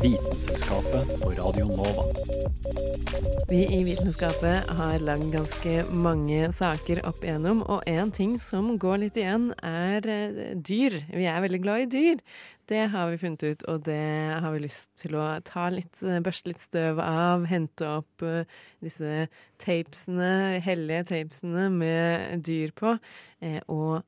Vitenselskapet og Radio Nova. Vi i Vitenskapet har lagd ganske mange saker opp igjennom, og en ting som går litt igjen, er eh, dyr. Vi er veldig glad i dyr. Det har vi funnet ut, og det har vi lyst til å ta litt, eh, børste litt støv av, hente opp eh, disse tapesene, hellige tapesene med dyr på, og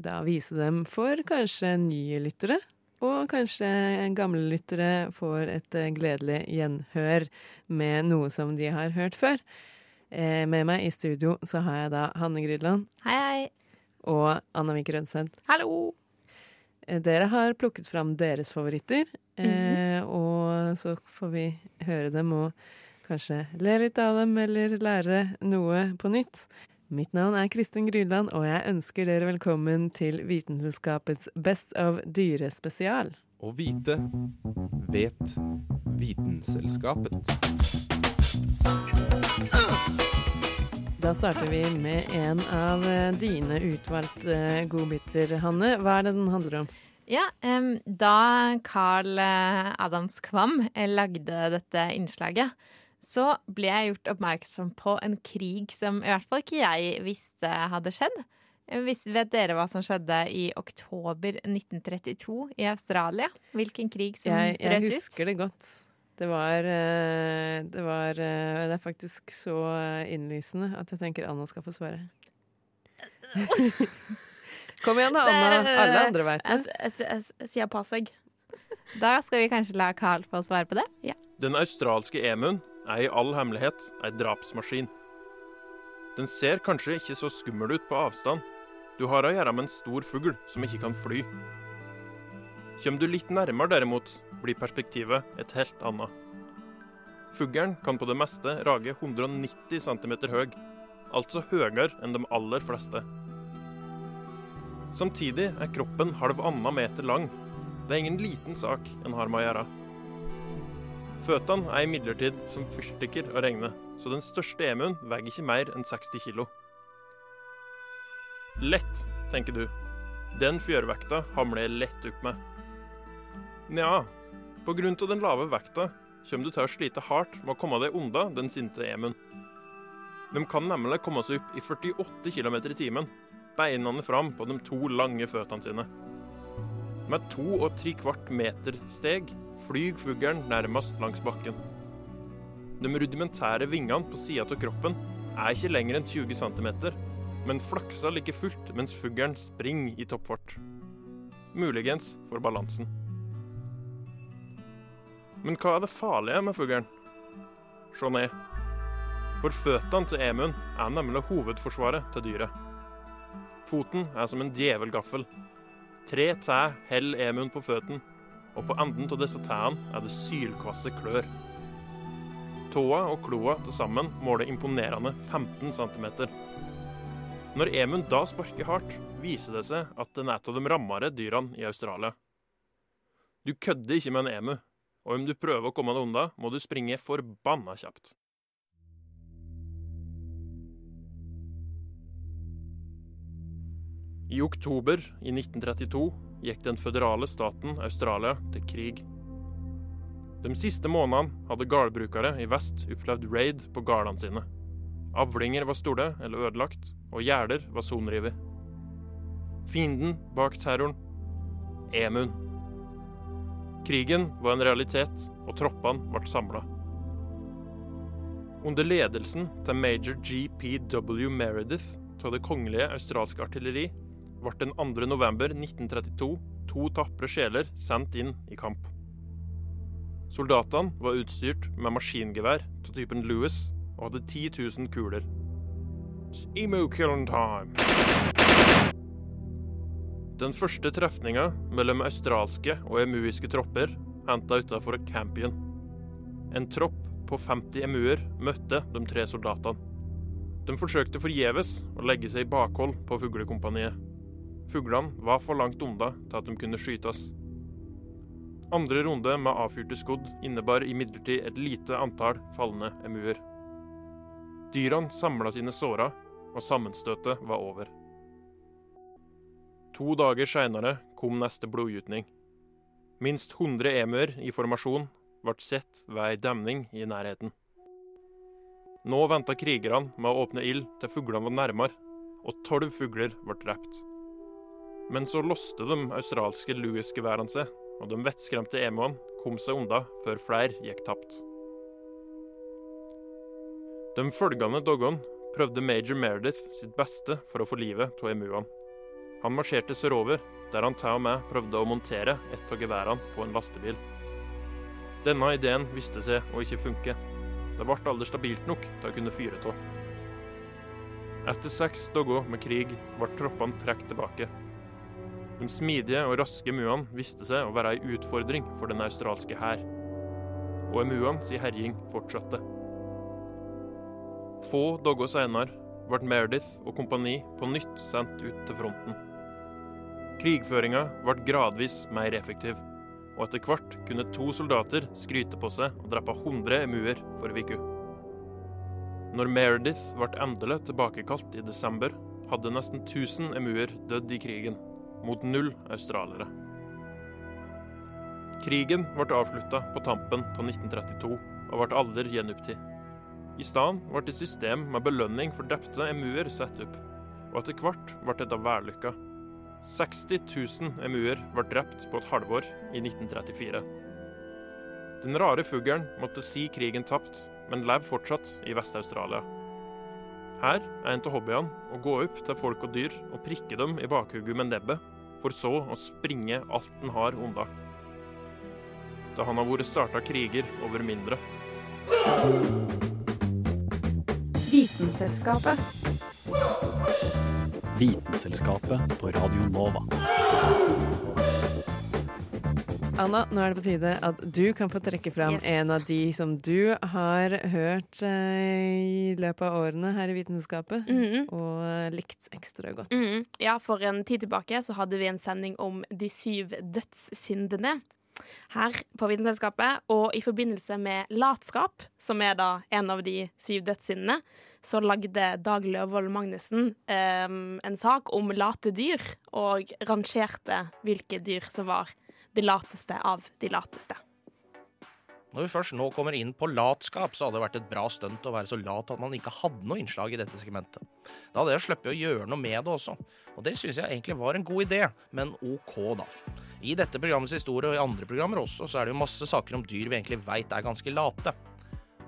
da vise dem for kanskje nye lyttere. Og kanskje gamle lyttere får et eh, gledelig gjenhør med noe som de har hørt før. Eh, med meg i studio så har jeg da Hanne Grydland Hei, hei. og Anna Vik Rønseth. Hallo. Eh, Dere har plukket fram deres favoritter, eh, og så får vi høre dem og kanskje le litt av dem eller lære noe på nytt. Mitt navn er Kristin Grydland, og jeg ønsker dere velkommen til Vitenselskapets Best of dyrespesial. Å vite vet Vitenselskapet. Da starter vi med en av eh, dine utvalgte eh, godbiter, Hanne. Hva er det den handler om? Ja, um, da Carl eh, Adams Kvam lagde dette innslaget, så ble jeg gjort oppmerksom på en krig som i hvert fall ikke jeg visste hadde skjedd. Hvis, vet dere hva som skjedde i oktober 1932 i Australia? Hvilken krig som Jeg, jeg brøt ut? husker det godt. Det var, eh, det var eh, Det er faktisk så eh, innlysende at jeg tenker Anna skal få svare. Kom igjen da, Anna. Alle andre veit det. jeg, jeg, jeg sier pass jeg. Da skal vi kanskje la Carl få svare på det? Ja. Den australske emuen er i all hemmelighet ei drapsmaskin. Den ser kanskje ikke så skummel ut på avstand. Du har å gjøre med en stor fugl som ikke kan fly. Kommer du litt nærmere derimot, blir perspektivet et helt annet. Fuglen kan på det meste rage 190 cm høy, altså høyere enn de aller fleste. Samtidig er kroppen halvannen meter lang. Det er ingen liten sak en har med å gjøre. Føttene er imidlertid som fyrstikker å regne, så den største emuen veier ikke mer enn 60 kilo. Lett, tenker du. Den fjørvekta hamler jeg lett opp med. Nja, på grunn av den lave vekta kommer du til å slite hardt med å komme deg unna den sinte emuen. De kan nemlig komme seg opp i 48 km i timen, beinene fram på de to lange føttene sine. Med to og tre kvart meter steg flyr fuglen nærmest langs bakken. De rudimentære vingene på sida av kroppen er ikke lenger enn 20 cm, men flakser like fullt mens fuglen springer i toppfart. Muligens for balansen. Men hva er det farlige med fuglen? Se ned. For føttene til Emund er nemlig hovedforsvaret til dyret. Foten er som en djevelgaffel. Tre tær holder Emund på føttene, og på enden av disse tærne er det sylkvasse klør. Tåa og kloa til sammen måler imponerende 15 cm. Når emuen da sparker hardt, viser det seg at den er av de rammere dyrene i Australia. Du kødder ikke med en emu, og om du prøver å komme deg unna, må du springe forbanna kjapt. I oktober i 1932 gikk den føderale staten Australia til krig. De siste månedene hadde gårdbrukere i vest opplevd raid på gårdene sine. Avlinger var store eller ødelagt, og gjerder var sonrevet. Fienden bak terroren Emun. Krigen var en realitet, og troppene ble samla. Under ledelsen til major GPW Meredith av det kongelige australske artilleri ble den 2. november 1932 to tapre sjeler sendt inn i kamp. Soldatene var utstyrt med maskingevær av typen Lewis og hadde 10 000 kuler. It's emo killing time. Den første trefninga mellom australske og emuiske tropper henta utafor Campion. En tropp på 50 emuer møtte de tre soldatene. De forsøkte forgjeves å legge seg i bakhold på fuglekompaniet. Fuglene var for langt unna til at de kunne skytes. Andre runde med avfyrte skudd innebar imidlertid et lite antall falne emuer. Dyrene samla sine sårer, og sammenstøtet var over. To dager seinere kom neste blodgytning. Minst 100 emuer i formasjon ble sett ved ei demning i nærheten. Nå venta krigerne med å åpne ild til fuglene var nærmere, og tolv fugler ble drept. Men så låste de australske Louis-geværene seg, og de vettskremte emuene kom seg unna før flere gikk tapt. De følgende dagene prøvde major Meredith sitt beste for å få livet av emuene. Han marsjerte sørover, der han til og med prøvde å montere et av geværene på en lastebil. Denne ideen viste seg å ikke funke. Det ble aldri stabilt nok til å kunne fyre av. Etter seks dager med krig ble troppene trukket tilbake. De smidige og raske muene viste seg å være ei utfordring for den australske hær. Og emuene si herjing fortsatte. Få dager senere ble Meredith og kompani på nytt sendt ut til fronten. Krigføringa ble gradvis mer effektiv, og etter hvert kunne to soldater skryte på seg og drepe 100 emuer for uke. Når Meredith ble endelig tilbakekalt i desember, hadde nesten 1000 emuer dødd i krigen, mot null australiere. Krigen ble avslutta på tampen av 1932 og ble aldri gjenopptatt. I stedet ble et system med belønning for drepte emuer satt opp, og etter hvert ble dette vellykka. 60 000 emuer ble drept på et halvår i 1934. Den rare fuglen måtte si krigen tapt, men lever fortsatt i Vest-Australia. Her er en av hobbyene å gå opp til folk og dyr og prikke dem i bakhugget med nebbet, for så å springe alt den har unna. Da han har vært starta kriger over mindre. Vitenselskapet. Vitenselskapet på Radio Nova. Anna, nå er det på tide at du kan få trekke fram Yes. en av de som du har hørt eh, i løpet av årene her i Vitenskapet, Mhm. og likt ekstra godt. Mhm. Ja, for en tid tilbake så hadde vi en sending om de syv dødssyndene her på Vitenselskapet. Og i forbindelse med latskap, som er da en av de syv dødssyndene, så lagde Dag Løvold Magnussen eh, en sak om late dyr, og rangerte hvilke dyr som var de lateste av de lateste. Når vi først nå kommer inn på latskap, så hadde det vært et bra stunt å være så lat at man ikke hadde noe innslag i dette segmentet. Da hadde jeg sluppet å gjøre noe med det også, og det syns jeg egentlig var en god idé, men OK, da. I dette programmets historie og i andre programmer også, så er det jo masse saker om dyr vi egentlig veit er ganske late.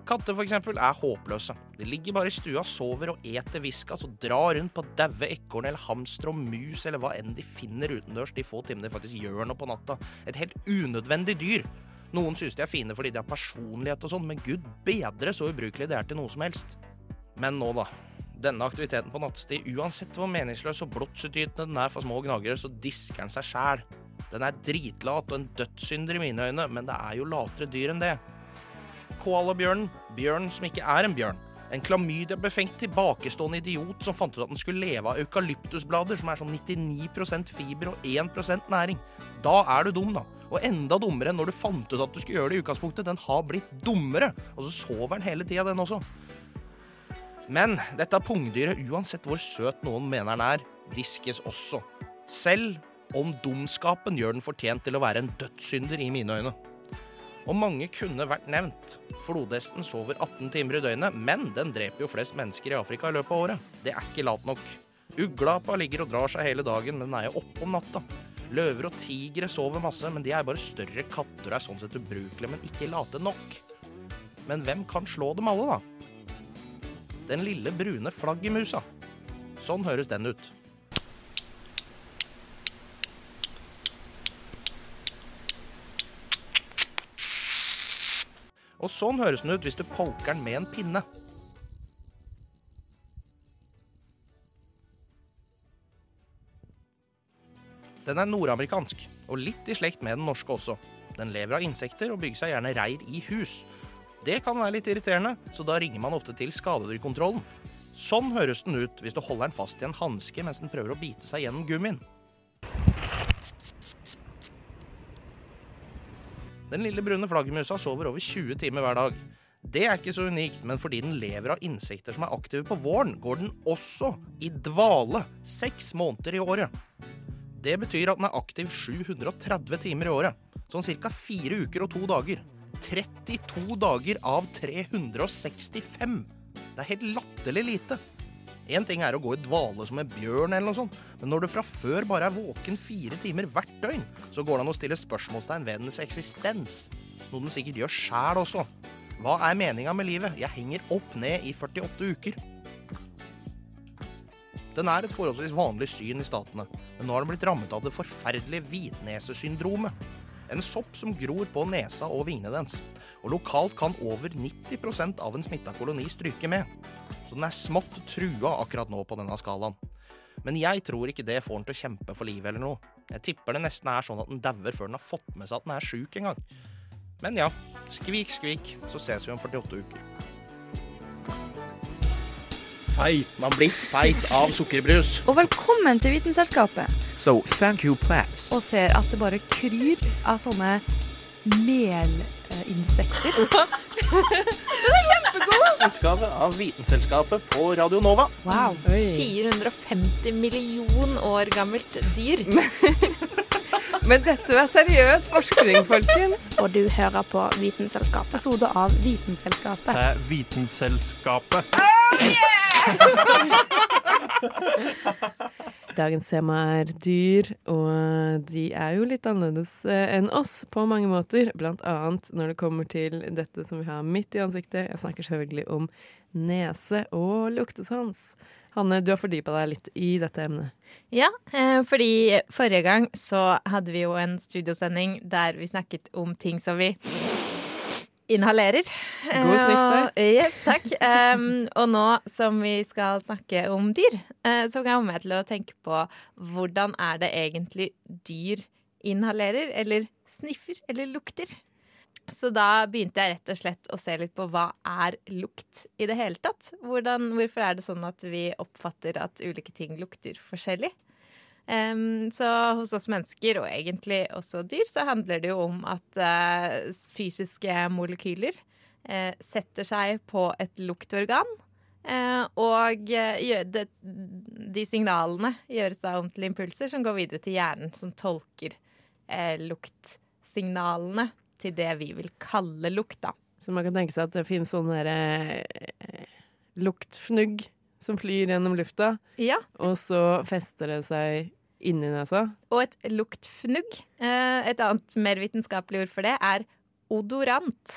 Katter for eksempel er håpløse. De ligger bare i stua, sover og eter viskas og drar rundt på daue ekorn eller hamster og mus eller hva enn de finner utendørs de få timene de faktisk gjør noe på natta. Et helt unødvendig dyr. Noen synes de er fine fordi de har personlighet og sånn, men gud bedre så ubrukelig det er til noe som helst. Men nå, da. Denne aktiviteten på nattestid, uansett hvor meningsløs og blodsutytende den er for små gnagere, så disker den seg sjæl. Den er dritlat og en dødssynder i mine øyne, men det er jo latere dyr enn det. Koalabjørnen, bjørnen som ikke er en bjørn. En klamydia-befengt tilbakestående idiot som fant ut at den skulle leve av eukalyptusblader, som er sånn 99% fiber og 1% næring. Da er du dum, da. Og enda dummere enn når du fant ut at du skulle gjøre det i utgangspunktet. Den har blitt dummere. Og så sover den hele tida, den også. Men dette pungdyret, uansett hvor søt noen mener den er, diskes også. Selv om dumskapen gjør den fortjent til å være en dødssynder i mine øyne. Og mange kunne vært nevnt. Flodhesten sover 18 timer i døgnet, men den dreper jo flest mennesker i Afrika i løpet av året. Det er ikke lat nok. Uglapa ligger og drar seg hele dagen, men den er jo oppe om natta. Løver og tigre sover masse, men de er bare større katter og er sånn sett ubrukelige, men ikke late nok. Men hvem kan slå dem alle, da? Den lille brune flaggermusa. Sånn høres den ut. Og sånn høres den ut hvis du poker den med en pinne. Den er nordamerikansk, og litt i slekt med den norske også. Den lever av insekter og bygger seg gjerne reir i hus. Det kan være litt irriterende, så da ringer man ofte til skadedyrkontrollen. Sånn høres den ut hvis du holder den fast i en hanske mens den prøver å bite seg gjennom gummien. Den lille brune flaggermusa sover over 20 timer hver dag. Det er ikke så unikt, men fordi den lever av insekter som er aktive på våren, går den også i dvale seks måneder i året. Det betyr at den er aktiv 730 timer i året, sånn ca. fire uker og to dager. 32 dager av 365! Det er helt latterlig lite. Én ting er å gå i dvale som en bjørn, eller noe sånt, men når du fra før bare er våken fire timer hvert døgn, så går det an å stille spørsmålstegn ved dens eksistens. Noe den sikkert gjør sjæl også. Hva er meninga med livet? Jeg henger opp ned i 48 uker. Den er et forholdsvis vanlig syn i statene, men nå har den blitt rammet av det forferdelige hvitnesesyndromet. En sopp som gror på nesa og vingene dens. Og lokalt kan over 90% av en smitta koloni stryke med. Så den er smått trua akkurat nå på denne skalaen. Men jeg tror ikke det får den til å kjempe for livet eller noe. Jeg tipper det nesten er sånn at den dauer før den har fått med seg at den er sjuk en gang. Men ja, skvik, skvik, så ses vi om 48 uker. Feit. Man blir feit av sukkerbrus. Og velkommen til Vitenselskapet. So, thank you, plants. Og ser at det bare kryr av sånne melinsekter. Utgave av Vitenselskapet på Radio Nova. Wow. 450 million år gammelt dyr. Men dette var seriøs forskning, folkens. Og du hører på Vitenselskapet. Episode av Vitenselskapet. Til Vitenselskapet. Dagens tema er dyr, og de er jo litt annerledes eh, enn oss på mange måter. Blant annet når det kommer til dette som vi har midt i ansiktet. Jeg snakker selvfølgelig om nese og luktesans. Hanne, du har fordypa deg litt i dette emnet. Ja, eh, fordi forrige gang så hadde vi jo en studiosending der vi snakket om ting som vi inhalerer. God sniff der. Eh, Yes, takk. Um, og nå som vi skal snakke om dyr, uh, så kommer jeg til å tenke på hvordan er det egentlig dyr inhalerer, eller sniffer, eller lukter. Så da begynte jeg rett og slett å se litt på hva er lukt i det hele tatt. Hvordan, hvorfor er det sånn at vi oppfatter at ulike ting lukter forskjellig? Em, så hos oss mennesker, og egentlig også dyr, så handler det jo om at uh, fysiske molekyler uh, setter seg på et luktorgan. Uh, og det, de signalene gjøres om til impulser som går videre til hjernen, som tolker luktsignalene til det vi vil kalle lukt, da. Så man kan tenke seg at det finnes sånne derre luktfnugg som flyr gjennom lufta, Ja, og så fester det seg inni nesa. Og et luktfnugg. Eh, et annet mer vitenskapelig ord for det er odorant.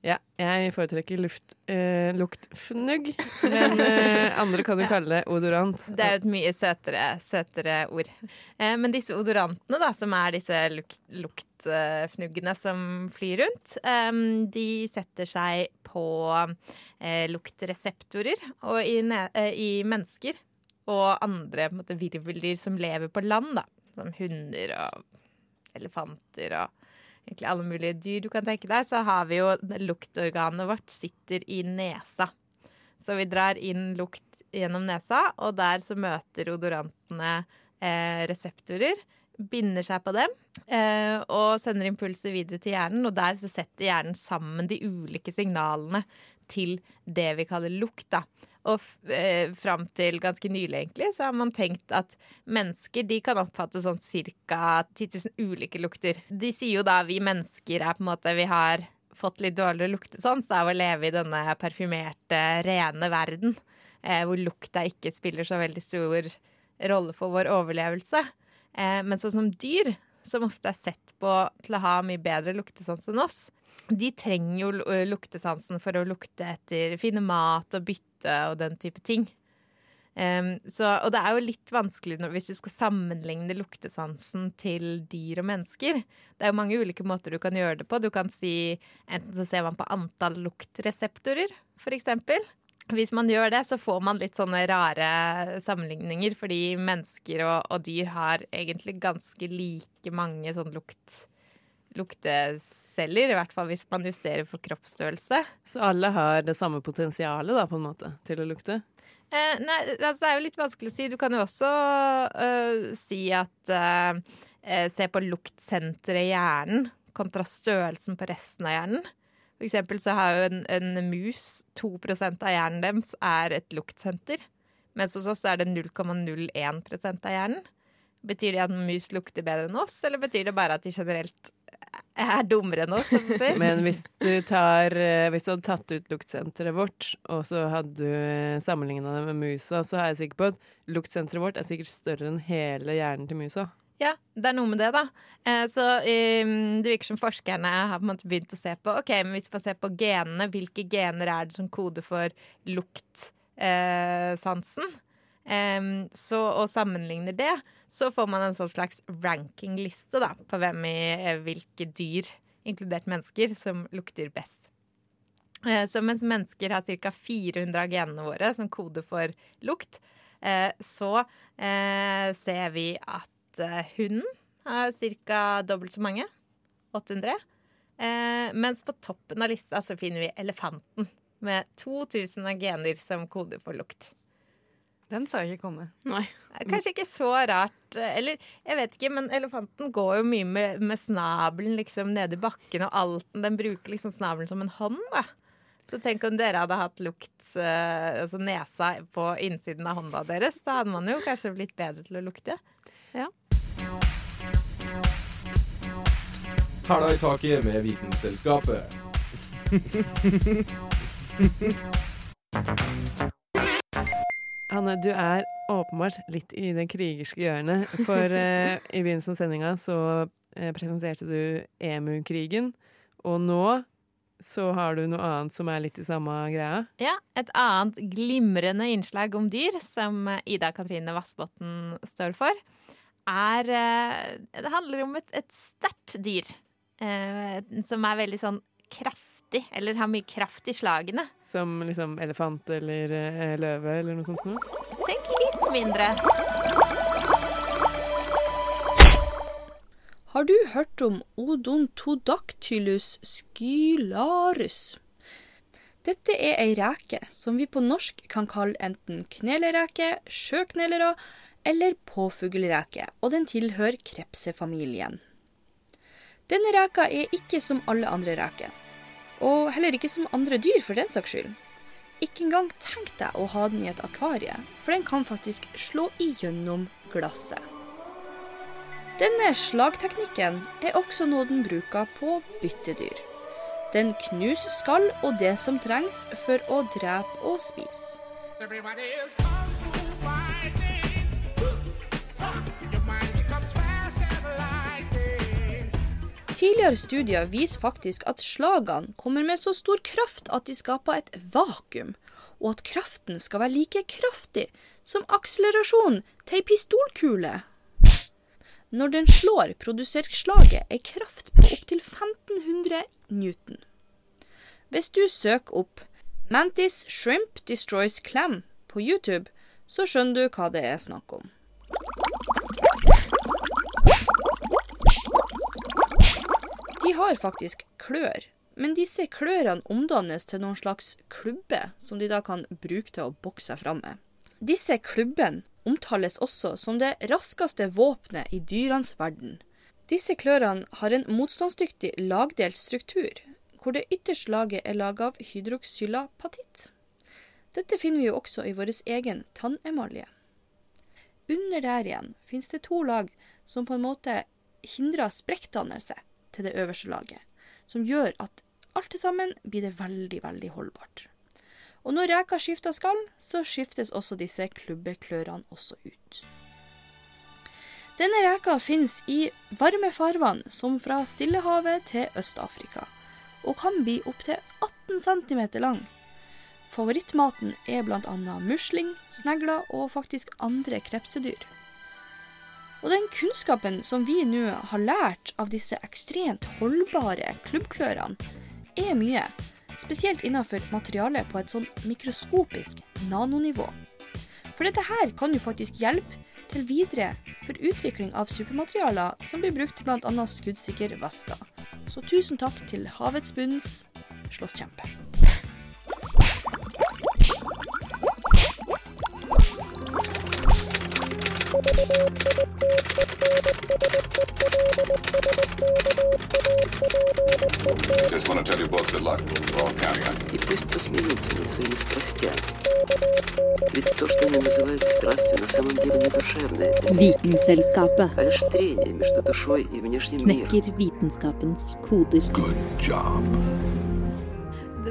Ja, jeg foretrekker luft, eh, luktfnugg, men eh, andre kan jo kalle det odorant. Det er jo et mye søtere, søtere ord. Eh, men disse odorantene, da, som er disse lukt, luktfnuggene som flyr rundt, eh, de setter seg på eh, luktreseptorer. Og i, eh, i mennesker og andre måte, virveldyr som lever på land, da, som hunder og elefanter og egentlig alle mulige dyr du kan tenke deg, så har vi jo luktorganet vårt sitter i nesa. Så vi drar inn lukt gjennom nesa, og der så møter odorantene eh, reseptorer, binder seg på dem eh, og sender impulser videre til hjernen. Og der så setter hjernen sammen de ulike signalene til det vi kaller lukt. da. Og eh, fram til ganske nylig egentlig, så har man tenkt at mennesker de kan oppfatte sånn ca. 10 000 ulike lukter. De sier jo da vi mennesker er på en måte Vi har fått litt dårligere luktesans av å leve i denne parfymerte, rene verden. Eh, hvor lukta ikke spiller så veldig stor rolle for vår overlevelse. Eh, men sånn som dyr, som ofte er sett på til å ha mye bedre luktesans enn oss, de trenger jo luktesansen for å lukte etter finne mat og bytte og den type ting. Um, så, og det er jo litt vanskelig når, hvis du skal sammenligne luktesansen til dyr og mennesker. Det er jo mange ulike måter du kan gjøre det på. Du kan si Enten så ser man på antall luktreseptorer, eksempel. Hvis man gjør det, så får man litt sånne rare sammenligninger, fordi mennesker og, og dyr har egentlig ganske like mange sånn lukt, lukteceller, i hvert fall hvis man justerer for kroppsstørrelse. Så alle har det samme potensialet, da, på en måte, til å lukte? Eh, nei, altså det er jo litt vanskelig å si. Du kan jo også øh, si at øh, Se på luktsenteret i hjernen kontra størrelsen på resten av hjernen. For eksempel så har jo en, en mus 2% av hjernen deres er et luktsenter. Mens hos oss er det 0,01% av hjernen. Betyr det at mus lukter bedre enn oss, eller betyr det bare at de generelt er dummere enn oss? Men hvis du, tar, hvis du hadde tatt ut luktsenteret vårt, og så hadde du sammenligna det med musa, så er jeg sikker på at luktsenteret vårt er sikkert større enn hele hjernen til musa. Ja, det er noe med det, da. Eh, så um, det virker som forskerne har begynt å se på Ok, men hvis man ser på genene, hvilke gener er det som koder for luktsansen? Eh, um, så, og sammenligner det, så får man en sånn slags rankingliste da, på hvem i eh, hvilke dyr, inkludert mennesker, som lukter best. Eh, så mens mennesker har ca. 400 av genene våre som koder for lukt, eh, så ser vi at hunden har ca. dobbelt så mange. 800. Eh, mens på toppen av lista så finner vi elefanten med 2000 av gener som koder for lukt. Den sa jeg ikke komme. Nei. Kanskje ikke så rart. Eh, eller jeg vet ikke, men elefanten går jo mye med, med snabelen liksom nede i bakken og alt. Den bruker liksom snabelen som en hånd, da. Så tenk om dere hadde hatt lukt, uh, altså nesa på innsiden av hånda deres. Da hadde man jo kanskje blitt bedre til å lukte. Ja. Hæla i taket med Vitenselskapet. Hanne, du er åpenbart litt i det krigerske hjørnet. For eh, i begynnelsen av sendinga så eh, presenterte du EMU-krigen. Og nå så har du noe annet som er litt i samme greia. Ja, et annet glimrende innslag om dyr, som Ida Katrine Vassbotn står for er eh, Det handler om et, et sterkt dyr. Eh, som er veldig sånn kraftig, eller har mye kraft i slagene. Som liksom elefant eller eh, løve eller noe sånt noe? Tenk litt mindre. Har du hørt om odontodactylus skylarus? Dette er ei reke som vi på norsk kan kalle enten knelereke, sjøknelere eller påfuglreke, og den tilhører krepsefamilien. Denne reka er ikke som alle andre reker, og heller ikke som andre dyr for den saks skyld. Ikke engang tenk deg å ha den i et akvarie, for den kan faktisk slå igjennom glasset. Denne slagteknikken er også noe den bruker på byttedyr. Den knuser skall og det som trengs for å drepe og spise. Tidligere studier viser faktisk at slagene kommer med så stor kraft at de skaper et vakuum, og at kraften skal være like kraftig som akselerasjonen til ei pistolkule. Når den slår, produserer slaget ei kraft på opptil 1500 newton. Hvis du søker opp 'Mantis Shrimp Destroys Clam' på YouTube, så skjønner du hva det er snakk om. De har faktisk klør, men disse klørne omdannes til noen slags klubbe som de da kan bruke til å bokse seg fram med. Disse klubbene omtales også som det raskeste våpenet i dyrenes verden. Disse klørne har en motstandsdyktig lagdelt struktur, hvor det ytterste laget er laget av hydroxylapatitt. Dette finner vi jo også i vår egen tannemalje. Under der igjen finnes det to lag som på en måte hindrer sprekkdannelse til det øverste laget, som gjør at alt til sammen blir det veldig, veldig holdbart. Og når reka skifter skall, så skiftes også disse klubbeklørene også ut. Denne reka finnes i varme farvann, som fra Stillehavet til Øst-Afrika, og kan bli opptil 18 cm lang. Favorittmaten er bl.a. musling, snegler og faktisk andre krepsedyr. Og den kunnskapen som vi nå har lært av disse ekstremt holdbare klubbklørene, er mye. Spesielt innenfor materiale på et sånn mikroskopisk nanonivå. For dette her kan jo faktisk hjelpe til videre for utvikling av supermaterialer som blir brukt til bl.a. skuddsikker vester. Så tusen takk til havets bunns slåsskjempe. Just want to tell you both good luck. We're all counting on you. И пусть посмеются над своими страстями. Ведь то, что они называют страстью, на самом деле не душевное. Vitenselskapet А лишь трение между душой и внешним миром. knekker vitenskapens koder.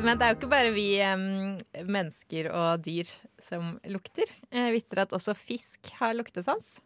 Men det er jo ikke bare vi em, mennesker og dyr som lukter. Eh, visste dere at også fisk har luktesans?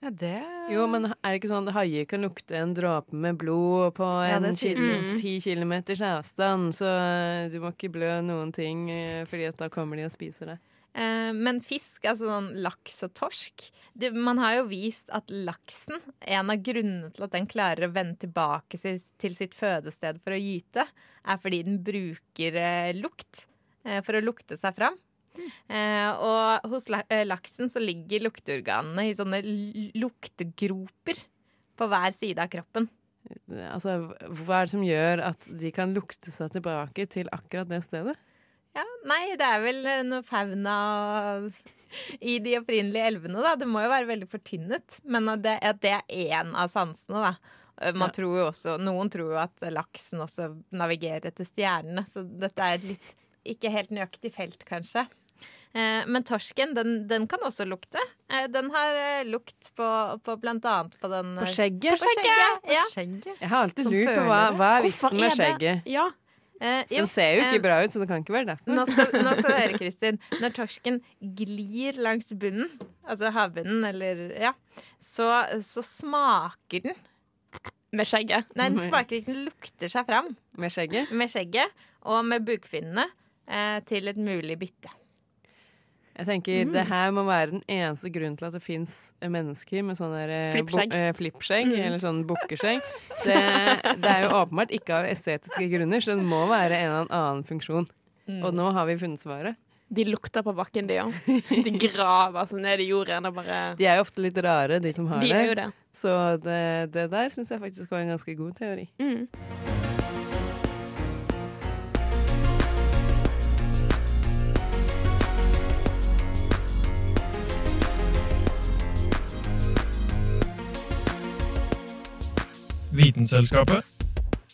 Ja, det Jo, men er det ikke sånn at haier kan lukte en dråpe med blod på Ja, en ti Mm. ti kilometers avstand, så eh, du må ikke blø noen ting, eh, fordi da kommer de og spiser deg. Eh, men fisk, altså sånn laks og torsk det, Man har jo vist at laksen, en av grunnene til at den klarer å vende tilbake til sitt fødested for å gyte, er fordi den bruker eh, lukt eh, for å lukte seg fram. Eh, og hos eh, laksen så ligger lukteorganene i sånne luktgroper luktegroper på hver side av kroppen. Altså, hva er det som gjør at de kan lukte seg tilbake til akkurat det stedet? Ja, nei, det er vel eh, noe fauna i de opprinnelige elvene, da. Det må jo være veldig fortynnet. Men at det, at det er én av sansene, da. Man Ja. tror jo også, noen tror jo at laksen også navigerer etter stjernene, så dette er et litt ikke helt nøyaktig felt, kanskje. Eh, Men torsken, den, den kan også lukte. Eh, Den har eh, lukt på, på blant annet på den På skjegget? På skjegget, ja. Jeg har alltid Som lurt på hva, hva er vitsen med skjegget. Ja. Eh, jo, Den ser jo ikke bra ut, så det kan ikke være derfor. Nå skal, nå skal du høre, Kristin. Når torsken glir langs bunnen, altså havbunnen, eller ja, så, så smaker den. Med skjegget? Nei, den smaker ikke, den lukter seg fram. Med skjegget? Med skjegget og med bukfinnene eh, til et mulig bytte. Jeg tenker Mm. Det her må være den eneste grunnen til at det fins mennesker med sånn eh, Flippskjegg. eh, flippskjegg, Mm. eller sånn bukkeskjegg. Det, det er jo åpenbart ikke av estetiske grunner, så det må være en eller annen funksjon. Mm. Og nå har vi funnet svaret. De lukter på bakken, de òg. De graver seg ned i jorden og bare De er jo ofte litt rare, de som har De det. er jo det. Så det, det der syns jeg faktisk var en ganske god teori. Mm. Vitenselskapet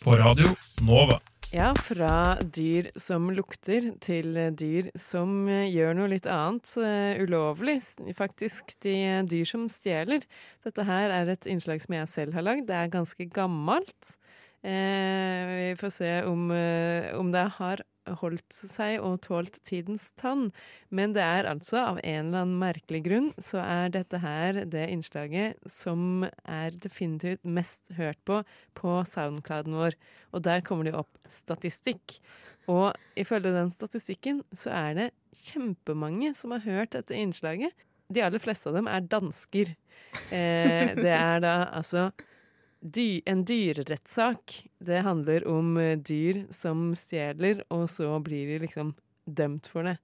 på radio Nova. Ja, fra dyr som lukter til dyr som eh, gjør noe litt annet, uh, ulovlig, faktisk. De eh, dyr som stjeler. Dette her er et innslag som jeg selv har lagd. Det er ganske gammelt. Uh, vi får se om, uh, om det har holdt seg og tålt tidens tann. Men det er altså, av en eller annen merkelig grunn, så er dette her det innslaget som er definitivt mest hørt på på soundclouden vår. Og der kommer det jo opp statistikk. Og ifølge den statistikken så er det kjempemange som har hørt dette innslaget. De aller fleste av dem er dansker. Eh, det er da altså dy en dyrerettssak. Det handler om eh, dyr som stjeler, og så blir de liksom dømt for det.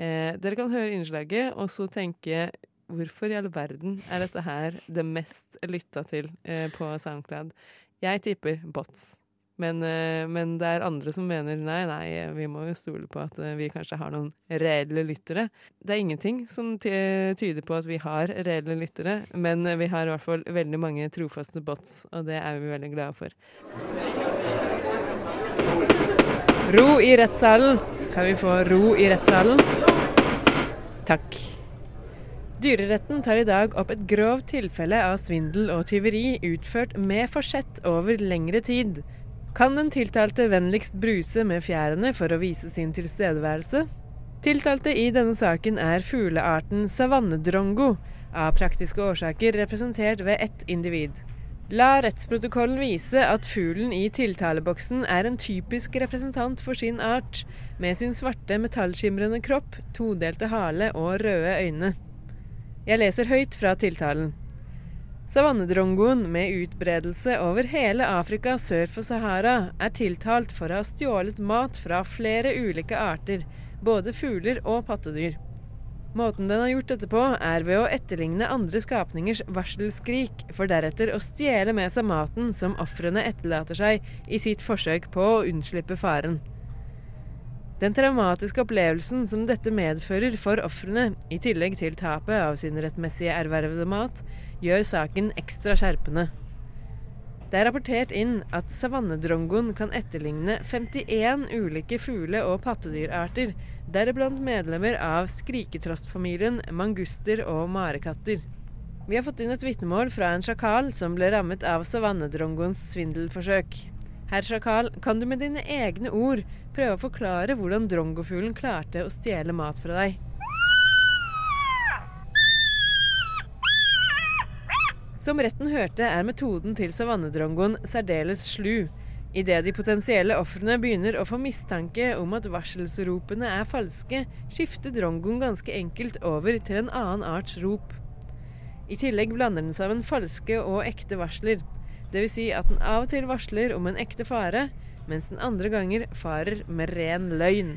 Eh, dere kan høre innslaget, og så tenke hvorfor i all verden er dette her det mest lytta til eh, på SoundCloud? Jeg tipper bots. Men, eh, men det er andre som mener nei, nei, vi må jo stole på at eh, vi kanskje har noen reelle lyttere. Det er ingenting som tyder på at vi har reelle lyttere, men eh, vi har i hvert fall veldig mange trofaste bots, og det er vi veldig glade for. Ro i rettssalen. Kan vi få ro i rettssalen? Takk. Dyreretten tar i dag opp et grovt tilfelle av svindel og tyveri utført med forsett over lengre tid. Kan den tiltalte vennligst bruse med fjærene for å vise sin tilstedeværelse? Tiltalte i denne saken er fuglearten savannedrongo, av praktiske årsaker representert ved ett individ. La rettsprotokollen vise at fuglen i tiltaleboksen er en typisk representant for sin art, med sin svarte metallskimrende kropp, todelte hale og røde øyne. Jeg leser høyt fra tiltalen. Savannedrongoen med utbredelse over hele Afrika sør for Sahara er tiltalt for å ha stjålet mat fra flere ulike arter, både fugler og pattedyr. Måten den har gjort dette på, er ved å etterligne andre skapningers varselskrik, for deretter å stjele med seg maten som ofrene etterlater seg i sitt forsøk på å unnslippe faren. Den traumatiske opplevelsen som dette medfører for ofrene, i tillegg til tapet av sin rettmessige ervervede mat, gjør saken ekstra skjerpende. Det er rapportert inn at savannedrongoen kan etterligne 51 ulike fugle- og pattedyrarter, deriblant medlemmer av skriketrostfamilien, manguster og marekatter. Vi har fått inn et vitnemål fra en sjakal som ble rammet av savannedrongoens svindelforsøk. Herr sjakal, kan du med dine egne ord prøve å forklare hvordan drongofuglen klarte å stjele mat fra deg? Som retten hørte, er metoden til savannedrongoen særdeles slu. Idet de potensielle ofrene begynner å få mistanke om at varselsropene er falske, skifter drongoen ganske enkelt over til en annen arts rop. I tillegg blander den sammen falske og ekte varsler. Dvs. Si at den av og til varsler om en ekte fare, mens den andre ganger farer med ren løgn.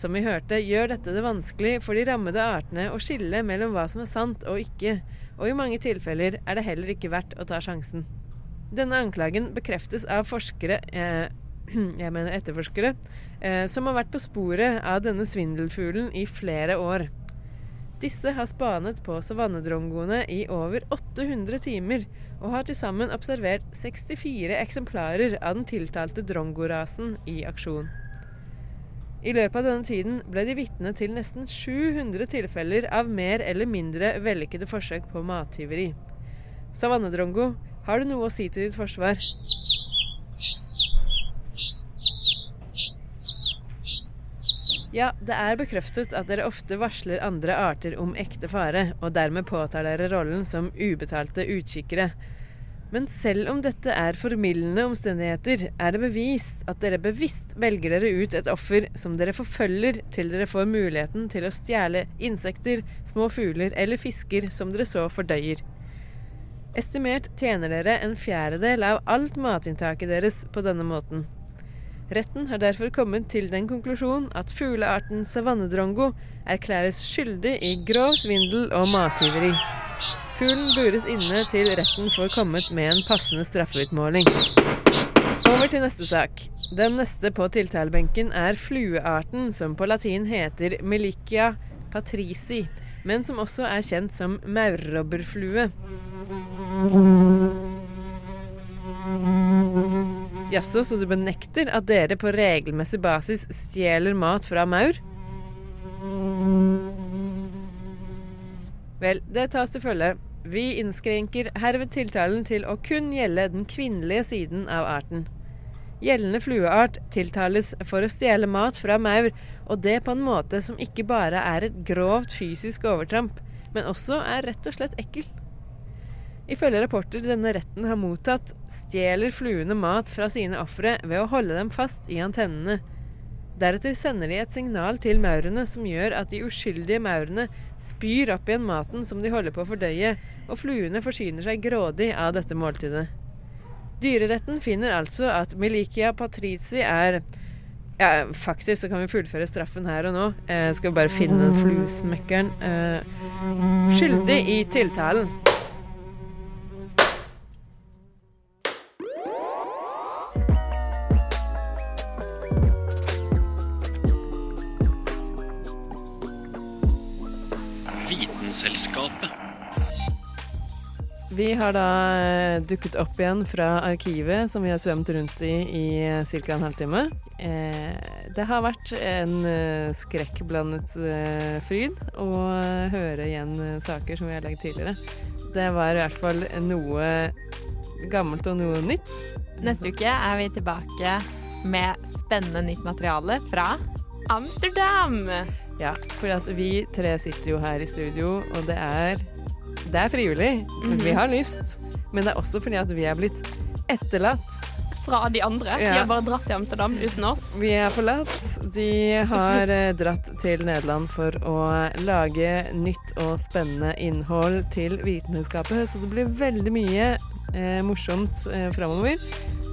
Som vi hørte, gjør dette det vanskelig for de rammede artene å skille mellom hva som er sant og ikke, og i mange tilfeller er det heller ikke verdt å ta sjansen. Denne anklagen bekreftes av forskere eh, jeg mener etterforskere, eh, som har vært på sporet av denne svindelfuglen i flere år. Disse har spanet på savannedrongoene i over 800 timer, og har til sammen observert 64 eksemplarer av den tiltalte drongorasen i aksjon. I løpet av denne tiden ble de vitne til nesten 700 tilfeller av mer eller mindre vellykkede forsøk på mattyveri. Savannedrongo, har du noe å si til ditt forsvar? Ja, det er bekreftet at dere ofte varsler andre arter om ekte fare, og dermed påtar dere rollen som ubetalte utkikkere. Men selv om dette er formildende omstendigheter, er det bevist at dere bevisst velger dere ut et offer som dere forfølger til dere får muligheten til å stjele insekter, små fugler eller fisker som dere så fordøyer. Estimert tjener dere en fjerdedel av alt matinntaket deres på denne måten. Retten har derfor kommet til den konklusjon at fuglearten savannedrongo erklæres skyldig i grov svindel og mattyveri. Fuglen bures inne til retten får kommet med en passende straffeutmåling. Over til neste sak. Den neste på tiltalebenken er fluearten som på latin heter Melicia patrici, men som også er kjent som maurrobberflue. Jaså, så du benekter at dere på regelmessig basis stjeler mat fra maur? Vel, det tas til følge. Vi innskrenker herved tiltalen til å kun gjelde den kvinnelige siden av arten. Gjeldende flueart tiltales for å stjele mat fra maur, og det på en måte som ikke bare er et grovt fysisk overtramp, men også er rett og slett ekkel. Ifølge rapporter denne retten har mottatt, stjeler fluene mat fra sine ofre ved å holde dem fast i antennene. Deretter sender de et signal til maurene som gjør at de uskyldige maurene spyr opp igjen maten som de holder på å fordøye, og fluene forsyner seg grådig av dette måltidet. Dyreretten finner altså at Melikia patrici er ja, faktisk så kan vi fullføre straffen her og nå. Jeg skal vi bare finne den fluesmekkeren. Eh, skyldig i tiltalen. Vi har da eh, dukket opp igjen fra arkivet som vi har svømt rundt i i ca. en halvtime. Eh, det har vært en eh, skrekkblandet eh, fryd å høre igjen eh, saker som vi har lagd tidligere. Det var i hvert fall noe gammelt og noe nytt. Neste uke er vi tilbake med spennende nytt materiale fra Amsterdam. Ja, for vi tre sitter jo her i studio, og det er det er frivillig. Mhm. Vi har lyst. Men det er også fordi at vi er blitt etterlatt. Fra de andre. De har bare dratt til Amsterdam uten oss. Vi er forlatt. De har eh, dratt til Nederland for å lage nytt og spennende innhold til Vitenskapet, så det blir veldig mye eh, morsomt eh, framover.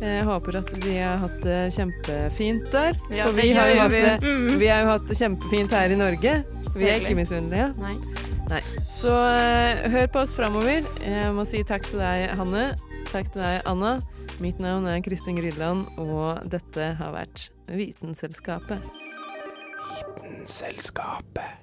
Jeg håper at de har hatt det kjempefint der. Ja, For vi har, jo hatt det, Mhm. vi har jo hatt det kjempefint her i Norge, så vi er ikke misunnelige. Nei. Så eh, hør på oss framover. Jeg må si takk til deg, Hanne. Takk til deg, Anna. Mitt navn er Kristin Grydland, og dette har vært Vitenselskapet. Vitenselskapet.